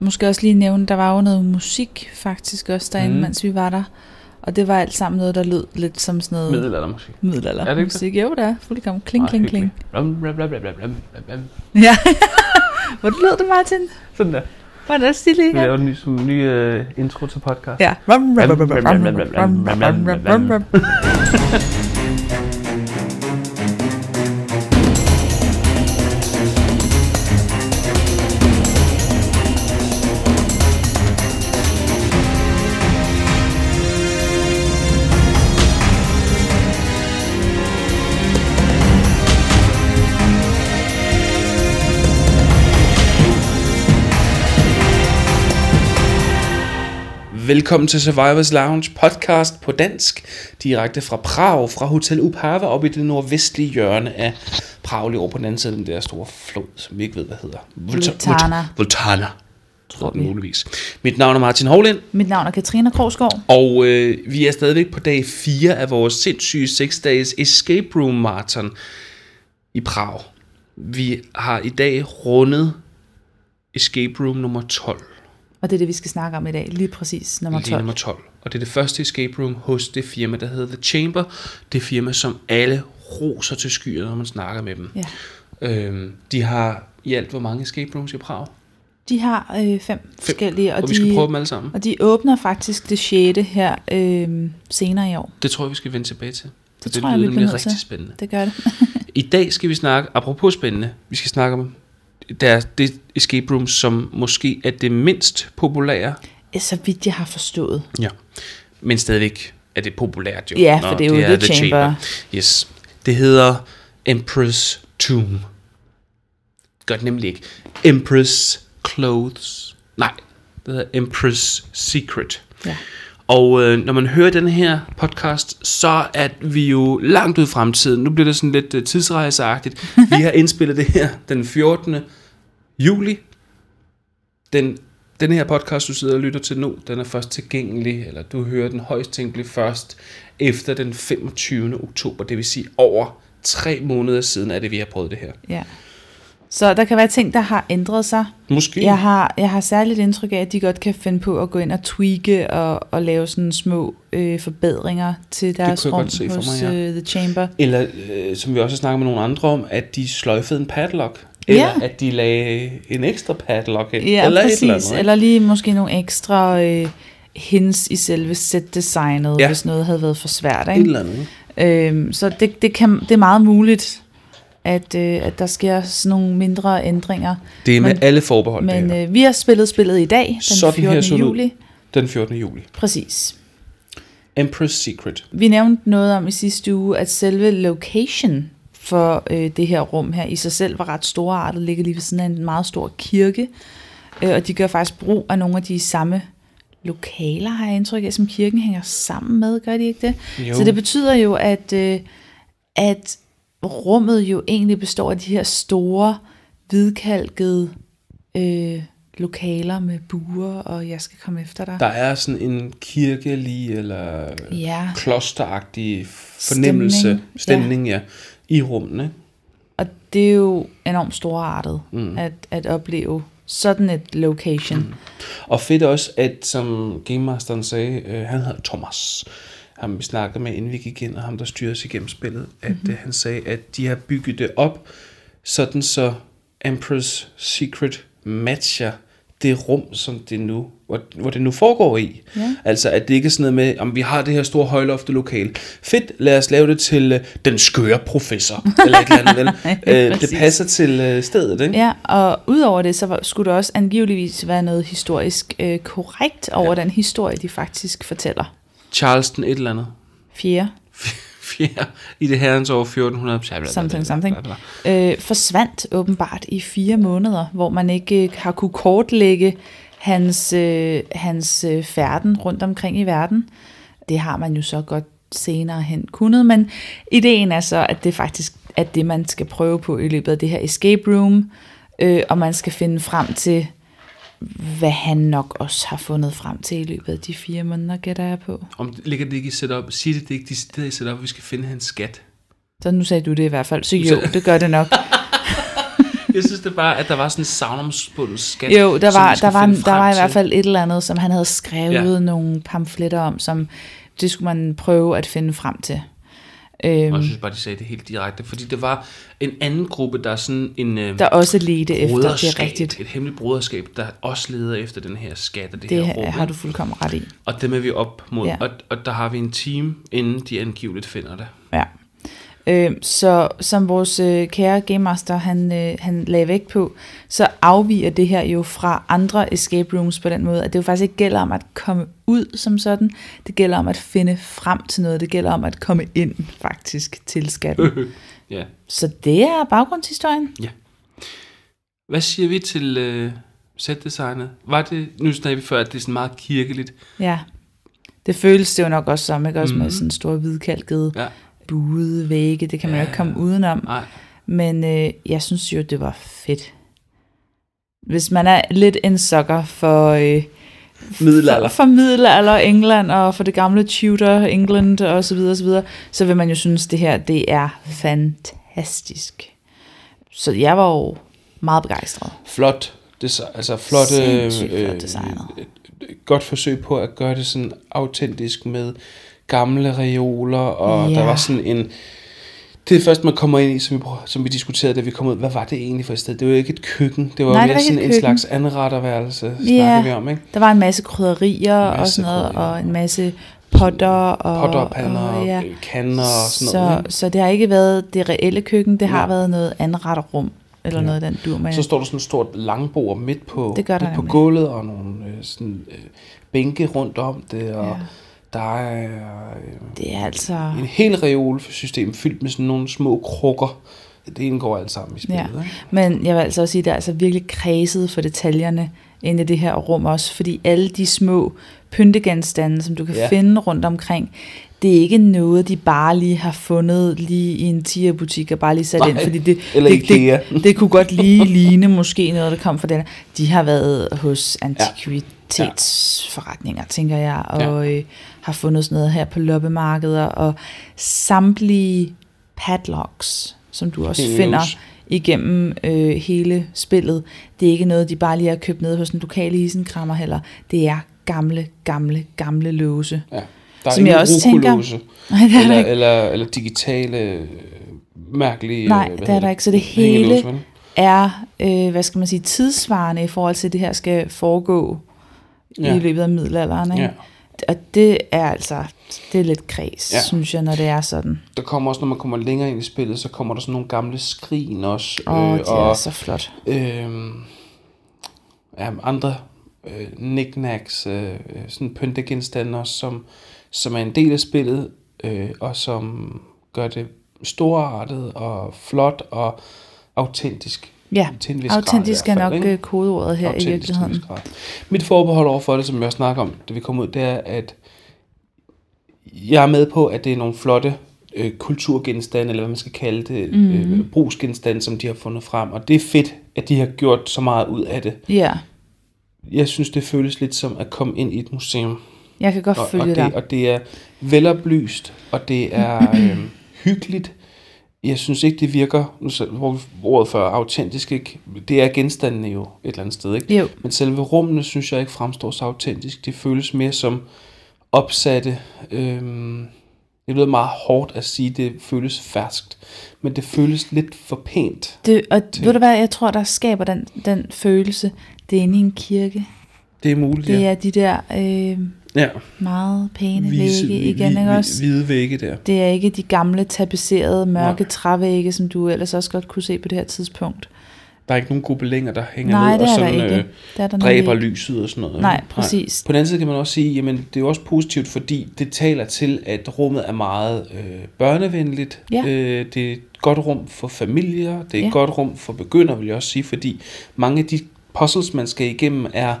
Måske også lige nævne, der var jo noget musik faktisk også derinde, Mhm. mm. mens vi var der. Og det var alt sammen noget, der lød lidt som sådan noget Middelaldermusik. middelalder Er det ikke musik. Jo, det er fuldkommen. Kling, Ej, kling, kling. Ja. Hvor lød det, Martin? Sådan der. Var det også stilig? Vi laver en ny, som ny uh, intro til podcast. Ja. Velkommen til Survivors Lounge podcast på dansk, direkte fra Prag, fra Hotel Upava op i det nordvestlige hjørne af Prag, lige over på den anden side af den der store flod, som vi ikke ved, hvad hedder. Volta- Vultana. Volta- Voltana, tror vi. muligvis. Mit navn er Martin Hovlind, Mit navn er Katrine Krogsgaard. og øh, vi er stadigvæk på dag 4 af vores sindssyge 6 dages escape room marathon i Prag. Vi har i dag rundet escape room nummer 12. Og det er det, vi skal snakke om i dag. Lige præcis nummer Lige 12. nummer 12. Og det er det første escape room hos det firma, der hedder The Chamber. Det firma, som alle roser til skyet, når man snakker med dem. Ja. Øhm, de har i alt hvor mange escape rooms i Prag? De har øh, fem, forskellige, Og, og, vi skal de, prøve dem alle sammen. og de åbner faktisk det sjette her øh, senere i år. Det tror jeg, vi skal vende tilbage til. Det For tror jeg, vi bliver til. rigtig spændende. Det gør det. I dag skal vi snakke, apropos spændende, vi skal snakke om der er det escape room, som måske er det mindst populære. Så vidt jeg har forstået. Ja. Men stadigvæk er det populært jo. Ja, for det er jo The Chamber. Yes. Det hedder Empress Tomb. Gør det nemlig ikke. Empress Clothes. Nej, det hedder Empress Secret. Ja. Og øh, når man hører den her podcast, så er vi jo langt ud i fremtiden. Nu bliver det sådan lidt øh, tidsrejseagtigt. Vi har indspillet det her den 14. juli. Den, den her podcast, du sidder og lytter til nu, den er først tilgængelig, eller du hører den højst tænkeligt først efter den 25. oktober. Det vil sige over tre måneder siden er det, vi har prøvet det her. ja. Så der kan være ting, der har ændret sig. Måske. Jeg har, jeg har særligt indtryk af, at de godt kan finde på at gå ind og tweake og, og lave sådan små øh, forbedringer til deres rum hos mig, ja. øh, The Chamber. Eller, øh, som vi også har snakket med nogle andre om, at de sløjfede en padlock. Eller Ja. at de lagde en ekstra padlock ind. Ja, eller præcis. et eller andet. ikke? eller lige måske nogle ekstra øh, hints i selve set-designet, Ja. hvis noget havde været for svært. Et Ikke? eller andet. Øhm, så det, det, kan, det er meget muligt, at, øh, at der sker sådan nogle mindre ændringer. Det er med Men- alle forbehold, Men her. øh, vi har spillet spillet i dag, den Sådan her 14. så det ud. juli. Den 14. juli. Præcis. Empress Secret. Vi nævnte noget om i sidste uge, at selve location for øh, det her rum her i sig selv var ret storartet, ligger lige ved siden af en meget stor kirke, øh, og de gør faktisk brug af nogle af de samme lokaler, har jeg indtryk af, som kirken hænger sammen med, gør de ikke det? Jo. Så det betyder jo, at, øh, at rummet jo egentlig består af de her store, hvidkalkede øh, lokaler med buer, og jeg skal komme efter dig. Der er sådan en kirkelig eller Ja. klosteragtig fornemmelse, Stemning, stemning, ja. ja, i rummene. Og det er jo enormt storartet mm. at, at opleve sådan et location. Mm. Og fedt også, at som Game Masteren sagde, øh, han hedder Thomas, ham vi snakkede med, inden vi gik ind, og ham der styrede os igennem spillet, at Mhm. mm-hmm. han sagde, at de har bygget det op, sådan så Empress Secret matcher det rum, som det nu, hvor, hvor det nu foregår i. Ja. Altså, at det ikke er sådan noget med, om vi har det her store højlofte lokal. Fedt, lad os lave det til øh, den skøre professor, eller et eller andet, vel? øh, det passer til øh, stedet, ikke? Ja, og udover det, så skulle der også angiveligvis være noget historisk øh, korrekt over ja. den historie, de faktisk fortæller. Charleston et eller andet. Fjerde, fjerde i det herrens år 1400. bla, bla, bla, something, something, øh, forsvandt åbenbart i fire måneder, hvor man ikke øh, har kunne kortlægge hans, øh, hans øh, færden rundt omkring i verden. Det har man jo så godt senere hen kunnet, men ideen er så, at det faktisk er det, man skal prøve på i løbet af det her escape room, øh, og man skal finde frem til, hvad han nok også har fundet frem til i løbet af de fire måneder, gætter jeg på. Om ligger det ikke i setup? Sig det, det ikke decideret i setup, at vi skal finde hans skat. Så nu sagde du det i hvert fald, så jo, det gør det nok. Jeg synes det bare, at der var sådan en savnomspundet skat. Jo, der var, der var, der var i hvert fald et eller andet, som han havde skrevet ja. nogle pamfletter om, som det skulle man prøve at finde frem til. Og Øhm, jeg synes bare, de sagde det helt direkte. Fordi det var en anden gruppe, der er sådan en... Øh, der også ledte efter, det er rigtigt. Et hemmeligt broderskab, der også leder efter den her skat og det, Det her rum. har du fuldkommen ret i. Og dem er vi op mod. Ja. Og, og der har vi en team, inden de angiveligt finder det. Ja. Øh, så som vores øh, kære Game Master, han, øh, han lagde vægt på, så afviger det her jo fra andre escape rooms på den måde, at det jo faktisk ikke gælder om at komme ud som sådan, det gælder om at finde frem til noget, det gælder om at komme ind faktisk til skatten. Ja. så det er baggrundshistorien. Hvad siger vi til øh, setdesignet? Var det, nu snakker vi før, at det er sådan meget kirkeligt. Ja. Det føles det jo nok også som, ikke? Også mm. med Mhm. sådan store hvidkalkede Ja. Buede vægge, det kan man jo ikke komme udenom. Nej. Men øh, jeg synes jo, det var fedt. Hvis man er lidt en sukker for, øh, Middelalder. for, for middelalder England og for det gamle Tudor England og så videre, og så videre, så vil man jo synes, det her det er fantastisk. Så jeg var jo meget begejstret. Flot. Det, altså flotte, Sindssygt flot designet. øh, godt forsøg på at gøre det sådan autentisk med gamle reoler, og Ja. der var sådan en... Det er først, man kommer ind i, som vi, som vi diskuterede, da vi kom ud. Hvad var det egentlig for et sted? Det var jo ikke et køkken. Det var Nej, det mere sådan en slags anretterværelse, Ja. snakker vi om, ikke? Der var en masse krydderier og masse sådan noget, krydderier. og en masse potter og, Potter og pander og, ja. kander og sådan så, noget. Ikke? så det har ikke været det reelle køkken, det har Nej. været noget anretterrum, eller Ja. noget af den dur med. Så står der sådan et stort langbord midt på, Det gør midt på gulvet, og nogle øh, sådan, øh, bænke rundt om det, og Ja. Der er øh, Det er altså... en hel reolsystem fyldt med sådan nogle små krukker. Det indgår alt sammen i spillet. Ja. Ikke? Men jeg vil altså også sige, at det er altså virkelig kredset for detaljerne inde i det her rum også, fordi alle de små pyntegenstande, som du kan ja. finde rundt omkring, det er ikke noget, de bare lige har fundet lige i en tierbutik og bare lige sat Nej, ind, fordi det, det, Ikea. det, det kunne godt lige ligne måske noget, der kom fra den. De har været hos antikvitetsforretninger, tænker jeg, og øh, har fundet sådan noget her på loppemarkeder, og samtlige padlocks, som du også Hængelås. finder igennem øh, hele spillet. Det er ikke noget, de bare lige har købt ned hos en lokal isenkrammer heller. Det er gamle, gamle, gamle låse. Ja. Der er Som jeg også tænker- Nej, det er der eller, ikke. eller, eller digitale, øh, mærkelige... Nej, øh, hvad det er der ikke. Så det hele er, øh, hvad skal man sige, tidsvarende i forhold til, at det her skal foregå Ja. i løbet af middelalderen. Ikke? Ja. Og det er altså, det er lidt kreds, Ja. synes jeg, når det er sådan. Der kommer også, når man kommer længere ind i spillet, så kommer der sådan nogle gamle skrin også. Åh, oh, øh, det er så flot. øh, ja, andre øh, knickknacks, øh, sådan pyntegenstande også, som, som er en del af spillet, øh, og som gør det storartet og flot og autentisk. Ja, grad autentisk er nok ikke? øh, kodeordet her i Autentisk virkeligheden. Mit forbehold over for det, som jeg snakker om, da vi kom ud, det er, at jeg er med på, at det er nogle flotte øh, kulturgenstande, eller hvad man skal kalde det, mm. øh, brugsgenstande, som de har fundet frem. Og det er fedt, at de har gjort så meget ud af det. Ja, Jeg synes, det føles lidt som at komme ind i et museum. Jeg kan godt Og, og, følge det, dig. og det er veloplyst, og det er øh, hyggeligt. Jeg synes ikke, det virker, hvor ordet for autentisk, ikke? det er genstandene jo et eller andet sted, ikke? Jo, Men selve rummene synes jeg ikke fremstår så autentisk. Det føles mere som opsatte. Øhm, det lyder meget hårdt at sige, det føles ferskt. Men det føles lidt for pænt. det, og ved du hvad, jeg tror, der skaber den, den følelse, det er inde i en kirke. Det er muligt, Det ja. er de der øh, ja. meget pæne Vise- vægge igen, hvi- ikke også? Hvide vægge der. Det er ikke de gamle, tapisserede, mørke Nej. trævægge, som du ellers også godt kunne se på det her tidspunkt. Der er ikke nogen gobelænger, der hænger Nej, ned og der sådan ikke. øh, Det er der dræber nemlig ikke. lyset og sådan noget. Nej, ikke? præcis. På den anden side kan man også sige, jamen det er jo også positivt, fordi det taler til, at rummet er meget øh, børnevenligt. Ja. Øh, det er et godt rum for familier, det er et Ja. godt rum for begyndere, vil jeg også sige, fordi mange af de puzzles, man skal igennem, er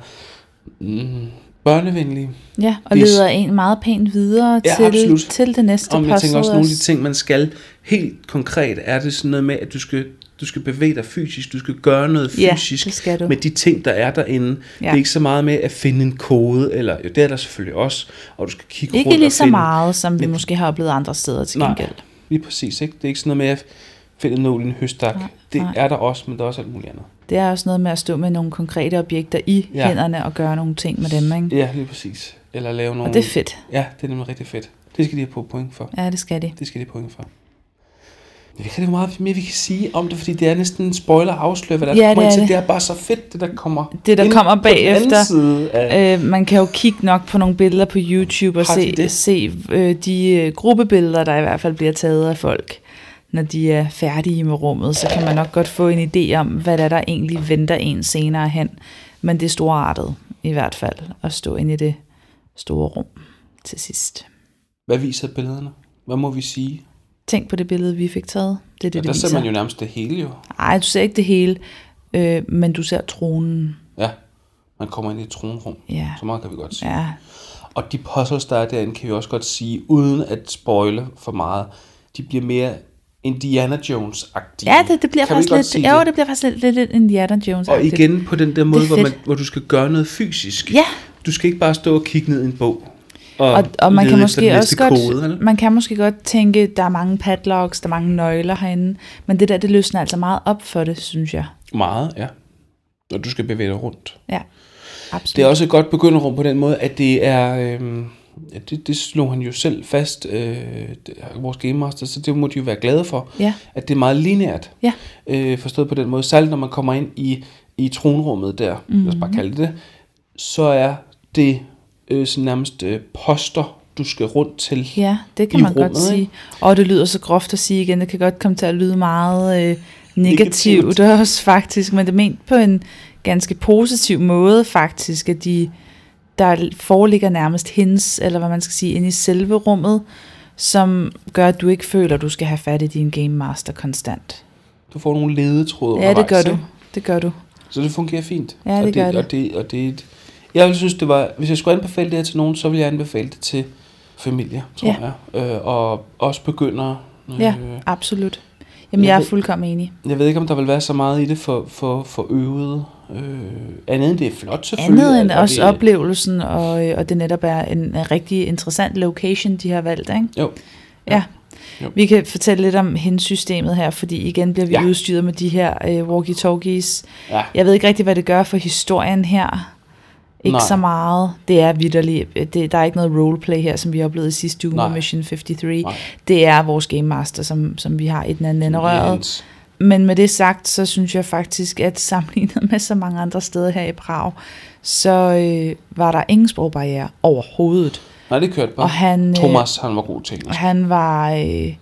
mm, børnevenlige. Ja, og Hvis- leder en meget pænt videre Ja, til, absolut. til det næste Og jeg tænker også, nogle af de ting, man skal helt konkret, er det sådan noget med, at du skal, du skal bevæge dig fysisk, du skal gøre noget Ja, fysisk det skal du. med de ting, der er derinde. Ja. Det Ja. er ikke så meget med at finde en kode, eller jo, det er der selvfølgelig også, og du skal kigge Ikke rundt lige og så finde, meget, som vi Men- måske har oplevet andre steder til Nej. gengæld. Lige præcis, ikke? Det er ikke sådan noget med at find en nål i en høstak. Nej, det nej. er der også, men der er også alt muligt andet. Det er også noget med at stå med nogle konkrete objekter i Ja. hænderne og gøre nogle ting med dem, ikke? Ja, lige præcis. Eller lave nogle... Og det er fedt. Ja, det er nemlig rigtig fedt. Det skal de have på point for. Ja, det skal de. Det skal de have point for. Jeg ved ikke rigtig meget mere, vi kan sige om det, fordi det er næsten en spoiler at afsløre, hvad der Ja, kommer det er til. det. Det er bare så fedt, det der kommer Det, der kommer bagefter. side af... Øh, man kan jo kigge nok på nogle billeder på YouTube og Har de se, det? se øh, de øh, gruppebilleder, der i hvert fald bliver taget af folk, når de er færdige med rummet. Så kan man nok godt få en idé om, hvad der, er, der egentlig venter en senere hen. Men det er storartet i hvert fald at stå ind i det store rum til sidst. Hvad viser billederne? Hvad må vi sige? Tænk på det billede, vi fik taget. Det er det, Ja, det der ser viser. man jo nærmest det hele jo. Ej, du ser ikke det hele, øh, men du ser tronen. Ja, man kommer ind i et tronrum. Ja. Så meget kan vi godt sige. Ja, Og de puzzles, der er derinde, kan vi også godt sige, uden at spoile for meget, de bliver mere Indiana Jones-agtige. ja det, det bliver kan faktisk godt lidt, sige jo, det? det bliver faktisk lidt, lidt, lidt Indiana Jones. Og igen på den der måde, hvor, man, hvor du skal gøre noget fysisk. Ja. Du skal ikke bare stå og kigge ned i en bog. Og, Og, og man kan måske også godt, kode, vel? man kan måske godt tænke, der er mange padlocks, der er mange nøgler herinde, men det der, det løsner altså meget op for det, synes jeg. Meget, ja. Når du skal bevæge dig rundt. Ja, absolut. Det er også et godt begynderrum på den måde, at det er... Øhm, ja, det, det slog han jo selv fast, øh, vores Game Master, så det må de jo være glade for, Ja. at det er meget lineært. Ja. Øh, forstået på den måde. Særligt når man kommer ind i, i tronrummet der, mm. lad os bare kalde det så er det øh, sådan nærmest øh, poster, du skal rundt til. Ja, det kan man rummet, godt sige. ikke? Og det lyder så groft at sige igen, det kan godt komme til at lyde meget øh, Negativt. negativt også faktisk, men det er ment på en ganske positiv måde faktisk, at de, der foreligger nærmest hints, eller hvad man skal sige, inde i selve rummet, som gør, at du ikke føler, at du skal have fat i din Game Master konstant. Du får nogle ledetråde Ja, det gør du. Det gør du. Så det fungerer fint. Ja, det og gør det. Og det, og det et- jeg ville synes, det var, hvis jeg skulle anbefale det her til nogen, så ville jeg anbefale det til familier, tror Ja. jeg. Øh, og også begyndere. Øh, Ja, absolut. Jamen, Jeg jeg er fuldkommen enig. Jeg ved ikke, om der vil være så meget i det for, for, for øvede. Øh, andet end det er flot selvfølgelig. Andet end og også det- oplevelsen, og, og det netop er en, en rigtig interessant location, de har valgt, ikke? Jo. Ja. Jo. Vi kan fortælle lidt om hensystemet her, fordi igen bliver vi Ja. ja. udstyret med de her øh, walkie-talkies. Ja. Jeg ved ikke rigtig, hvad det gør for historien her. Ikke Nej. så meget. Det er vidderligt. Det, der er ikke noget roleplay her, som vi oplevede i sidste uge Nej. med Mission 53. Nej. Det er vores Game Master, som, som vi har i den anden ende røret. Men med det sagt, så synes jeg faktisk, at sammenlignet med så mange andre steder her i Prag, så øh, var der ingen sprogbarriere overhovedet. Nej, det kørte bare. Og han, øh, Thomas, han var god til engelsk. han var øh,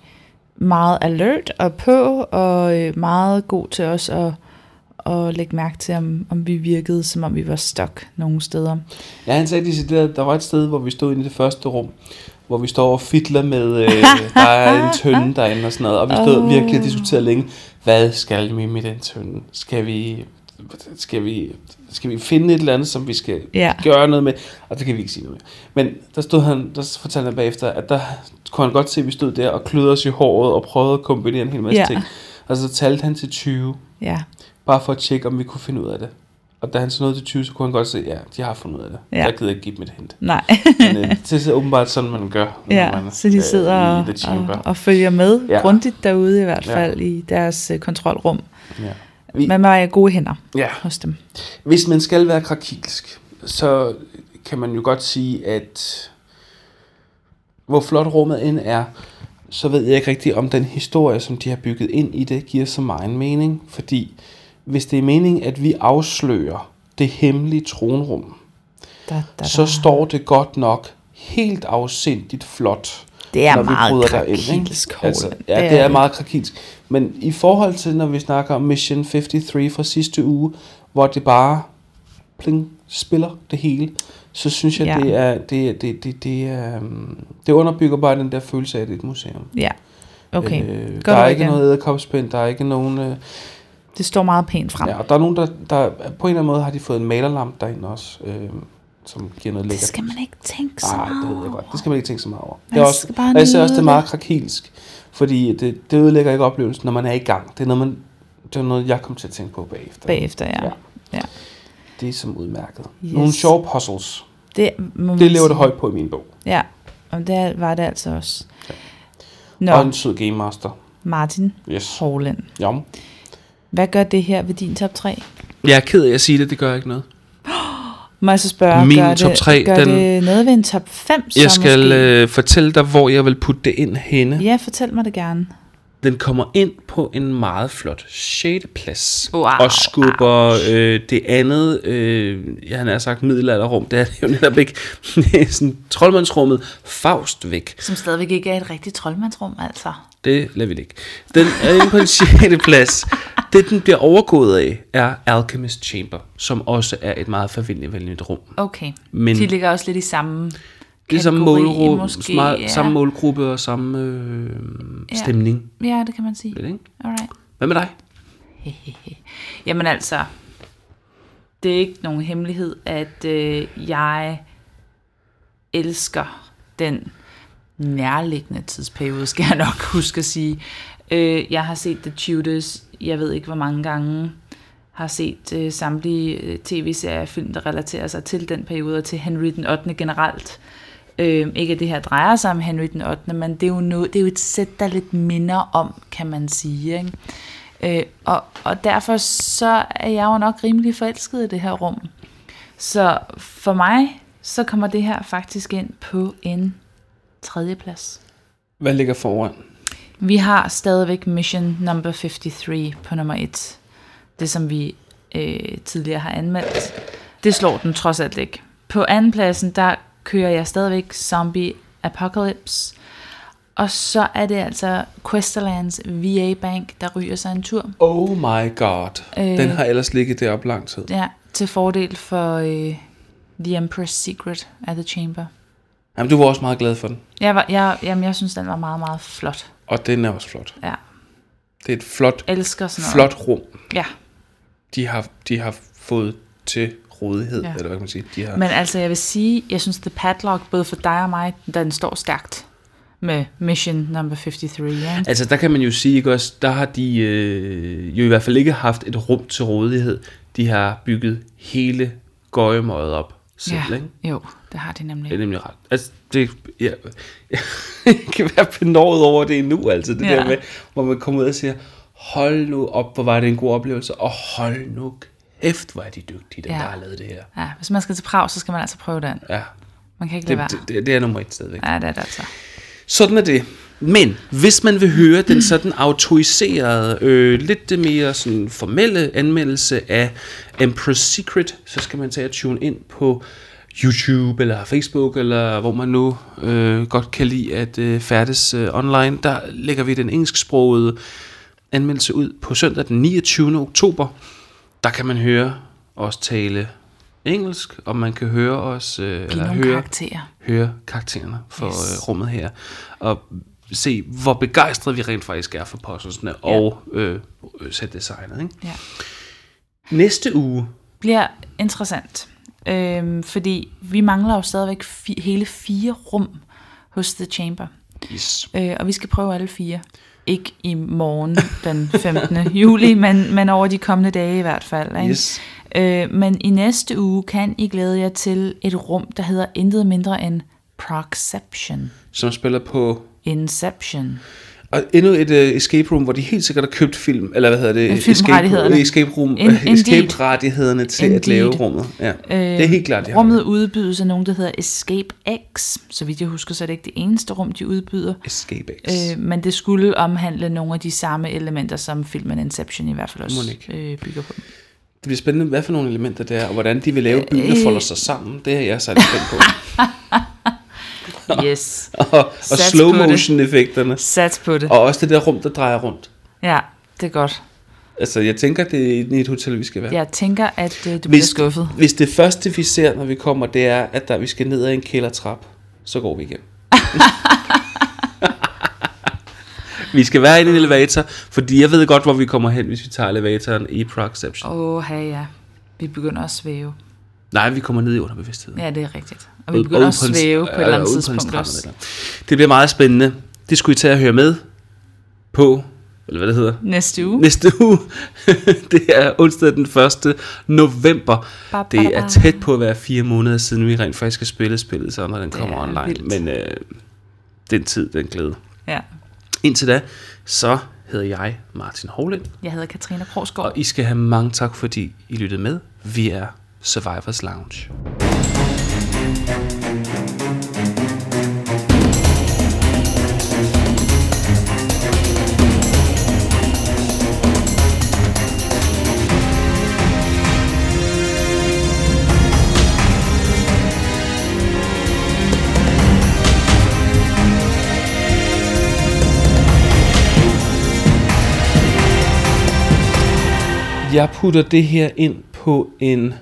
meget alert og på, og øh, meget god til os at, at lægge mærke til, om, om vi virkede, som om vi var stok nogle steder. Ja, han sagde decideret, der var et sted, hvor vi stod inde i det første rum, hvor vi står og fidler med, øh, der er en tønde derinde og sådan noget, og vi stod Åh. virkelig og diskuterede længe, hvad skal vi med den tønde? Skal vi, skal vi, skal vi finde et eller andet, som vi skal Ja. gøre noget med? Og det kan vi ikke sige noget med. Men der stod han, der fortalte han bagefter, at der kunne han godt se, at vi stod der og klødede os i håret og prøvede at kombinere en hel masse Ja. ting. Og så talte han til 20, Ja, bare for at tjekke, om vi kunne finde ud af det. Og da han så nåede til 20, så kunne han godt se, ja, de har fundet ud af det. Ja. Jeg gider ikke give dem et hint. nej. Men øh, det er åbenbart sådan, man gør, ja, man så de sidder er og, og, og følger med Ja. ja. grundigt derude i hvert Ja. fald i deres øh, kontrolrum. Ja. Vi, Man i gode hænder ja. hos dem. Hvis man skal være krakilsk, så kan man jo godt sige, at hvor flot rummet end er, så ved jeg ikke rigtigt, om den historie, som de har bygget ind i det, giver så meget mening. Fordi hvis det er meningen, at vi afslører det hemmelige tronrum, Da, da, da. så står det godt nok helt afsindigt flot. det er når vi meget bryder derind, ikke? Altså, ja, det er meget krakilsk. Men i forhold til, når vi snakker om Mission 53 fra sidste uge, hvor det bare pling, spiller det hele, så synes jeg, Ja. det er, det, det, det, det, er, um, det underbygger bare den der følelse af, at det er et museum. Ja, okay. Øh, Gør der er ikke igen. noget æderkopspind, der er ikke nogen... Øh, Det står meget pænt frem. ja, og der er nogen, der, der, på en eller anden måde har de fået en malerlamp derinde også, øh, som giver noget Det lækkert. skal man ikke tænke så Nej, meget det ved jeg godt. Det skal man ikke tænke så meget over. Man Det er også, og jeg ser også, det er meget krakilsk. Fordi det, det ødelægger ikke oplevelsen, når man er i gang. Det er noget, man, det er noget jeg kommer til at tænke på bagefter. bagefter, ja. Ja. ja. Det er som udmærket. Yes. Nogle sjove puzzles. Det, Det lever sige. det højt på i min bog. Ja, og det var det altså også. Ja. Nå, Og en sød game master. Martin Yes. Horland. Ja. Hvad gør det her ved din top 3? Jeg er ked af at sige det, det gør ikke noget. Må jeg så spørge, Min gør, top det, tre, gør den- det noget ved en top 5? Jeg skal øh, fortælle dig, hvor jeg vil putte det ind henne. Ja, fortæl mig det gerne. Den kommer ind på en meget flot 6. plads. Wow, og skubber øh, det andet, øh, jeg har sagt middelalderrum, det er det jo netop ikke, det sådan troldmandsrummet Faust væk. Som stadigvæk ikke er et rigtigt troldmandsrum, altså. Det lader vi ligge. Den er inde på en 6. plads. Det, den bliver overgået af, er Alchemist Chamber, som også er et meget forvindeligt rum. Okay. Men- De ligger også lidt i samme Det er samme, målgruppe, måske, meget, ja. samme målgruppe og samme øh, Ja. stemning. Ja, det kan man sige. Lidt, ikke? Alright. Hvad med dig? Jamen altså, det er ikke nogen hemmelighed, at øh, jeg elsker den nærliggende tidsperiode, skal jeg nok huske at sige. Øh, jeg har set The Tudors, jeg ved ikke hvor mange gange, har set øh, samtlige øh, tv-serier og film, der relaterer sig til den periode, og til Henry den 8. generelt. Øh, ikke at det her drejer sig om Henry den 8., men det er jo, noget, det er jo et sæt, der lidt minder om, kan man sige. Ikke? Øh, og, og derfor så er jeg jo nok rimelig forelsket i det her rum. Så for mig, så kommer det her faktisk ind på en tredje plads. Hvad ligger foran? Vi har stadigvæk Mission Number 53 på nummer 1. Det, som vi øh, tidligere har anmeldt. Det slår den trods alt ikke. På anden pladsen, der kører jeg stadigvæk Zombie Apocalypse. Og så er det altså Questerlands VA Bank, der ryger sig en tur. Oh my god. Øh. Den har ellers ligget deroppe lang tid. Ja, til fordel for øh, The Emperor's Secret af The Chamber. Jamen, du var også meget glad for den. Jeg, var, jeg, jamen, jeg synes, den var meget, meget flot. Og den er også flot. Ja, Det er et flot, elsker sådan noget. flot rum, Ja, de har, de har fået til rådighed, ja. Ja. eller hvad kan man sige. De har, men altså, jeg vil sige, jeg synes, The Padlock, både for dig og mig, den står stærkt med Mission Number 53. Ja? Altså, der kan man jo sige, ikke også, der har de øh, jo i hvert fald ikke haft et rum til rådighed. De har bygget hele gøjemøjet op selv, ja. ikke? Jo, det har de nemlig. Det er nemlig ret. Altså, det, ja, jeg kan være benådet over det nu, altså det ja. Der med, hvor man kommer ud og siger, hold nu op, hvor var det en god oplevelse, og hold nu kæft, hvor er de dygtige, dem, ja. Der har lavet det her. Ja, hvis man skal til Prag, så skal man altså prøve den. Ja, Man kan ikke lade det, være. det, det, det er nummer et stadigvæk. Ja, det er det altså. Sådan er det. Men hvis man vil høre den sådan autoriserede, øh, lidt mere sådan formelle anmeldelse af Emperor's Secret, så skal man tage og tune ind på YouTube eller Facebook, eller hvor man nu øh, godt kan lide at øh, færdes øh, online. Der lægger vi den engelsksprogede anmeldelse ud på søndag den 29. oktober. Der kan man høre os tale engelsk, og man kan høre os øh, Give eller høre karakterer. høre karaktererne for yes. øh, rummet her, og se, hvor begejstrede vi rent faktisk er for posterne ja. og øh, sæt designet. Ikke? Ja. Næste uge, bliver interessant. Øhm, fordi vi mangler jo stadigvæk fi- hele fire rum hos The Chamber. yes. Øh, og vi skal prøve alle fire. Ikke i morgen den 15. juli, men, men over de kommende dage i hvert fald. Ikke? Yes. Øh, men i næste uge kan I glæde jer til et rum, der hedder intet mindre end Proxception. som spiller på Inception. og endnu et uh, escape room, hvor de helt sikkert har købt film, eller hvad hedder det? Escape, escape room, In- In, escape rettighederne til Indeed. at lave rummet. Ja. Øh, det er helt klart, de har Rummet udbydes af nogen, der hedder Escape X. Så vidt jeg husker, så er det ikke det eneste rum, de udbyder. Escape X. Øh, men det skulle omhandle nogle af de samme elementer, som filmen Inception i hvert fald også øh, bygger på. Det bliver spændende, hvad for nogle elementer det er, og hvordan de vil lave byen, der Øh. folder sig sammen. Det er jeg særlig spændt på. Yes, og og Sats slow motion effekterne. sats på det. Og også det der rum, der drejer rundt. Ja, det er godt. Altså, jeg tænker, det er i et hotel, vi skal være. Jeg tænker, at øh, du bliver hvis, skuffet. hvis det første, vi ser, når vi kommer, det er, at der, vi skal ned ad en kældertrap, så går vi igen. vi skal være i en elevator, fordi jeg ved godt, hvor vi kommer hen, hvis vi tager elevatoren i Proxception. Oh. Åh, hey, ja. Vi begynder at svæve. Nej, vi kommer ned i underbevidstheden. Ja, det er rigtigt. Og vi begynder ud at svæve på et ja, eller andet tidspunkt også. Det bliver meget spændende. Det skulle I tage at høre med på, eller hvad det hedder, Næste uge. næste uge. det er onsdag den 1. november. Ba, ba, Det er tæt på at være fire måneder siden, vi rent faktisk har spillet spillet, så når den kommer er online. vildt. Men øh, den tid, den glæde. Ja. Indtil da, så hedder jeg Martin Hovlind, Jeg hedder Katrine Krogsgaard. og I skal have mange tak, fordi I lyttede med. Vi er Survivors Lounge. Jeg putter det her ind på en...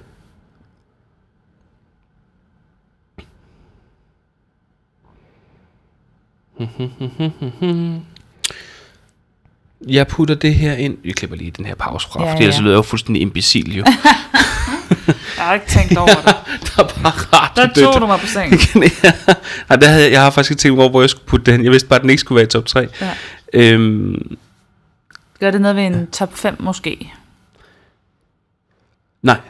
Jeg putter det her ind... Vi klipper lige den her pause fra, Ja, ja, fordi ellers ja. lyder jeg jo fuldstændig imbecil jo. Jeg har ikke tænkt over det. der er bare rart. Der tog du mig på sengen. Nej, der havde, jeg- jeg har faktisk ikke tænkt over, hvor jeg skulle putte den. Jeg vidste bare, at den ikke skulle være i top 3. Ja. Øhm, Gør det noget ved en top 5 måske? nej,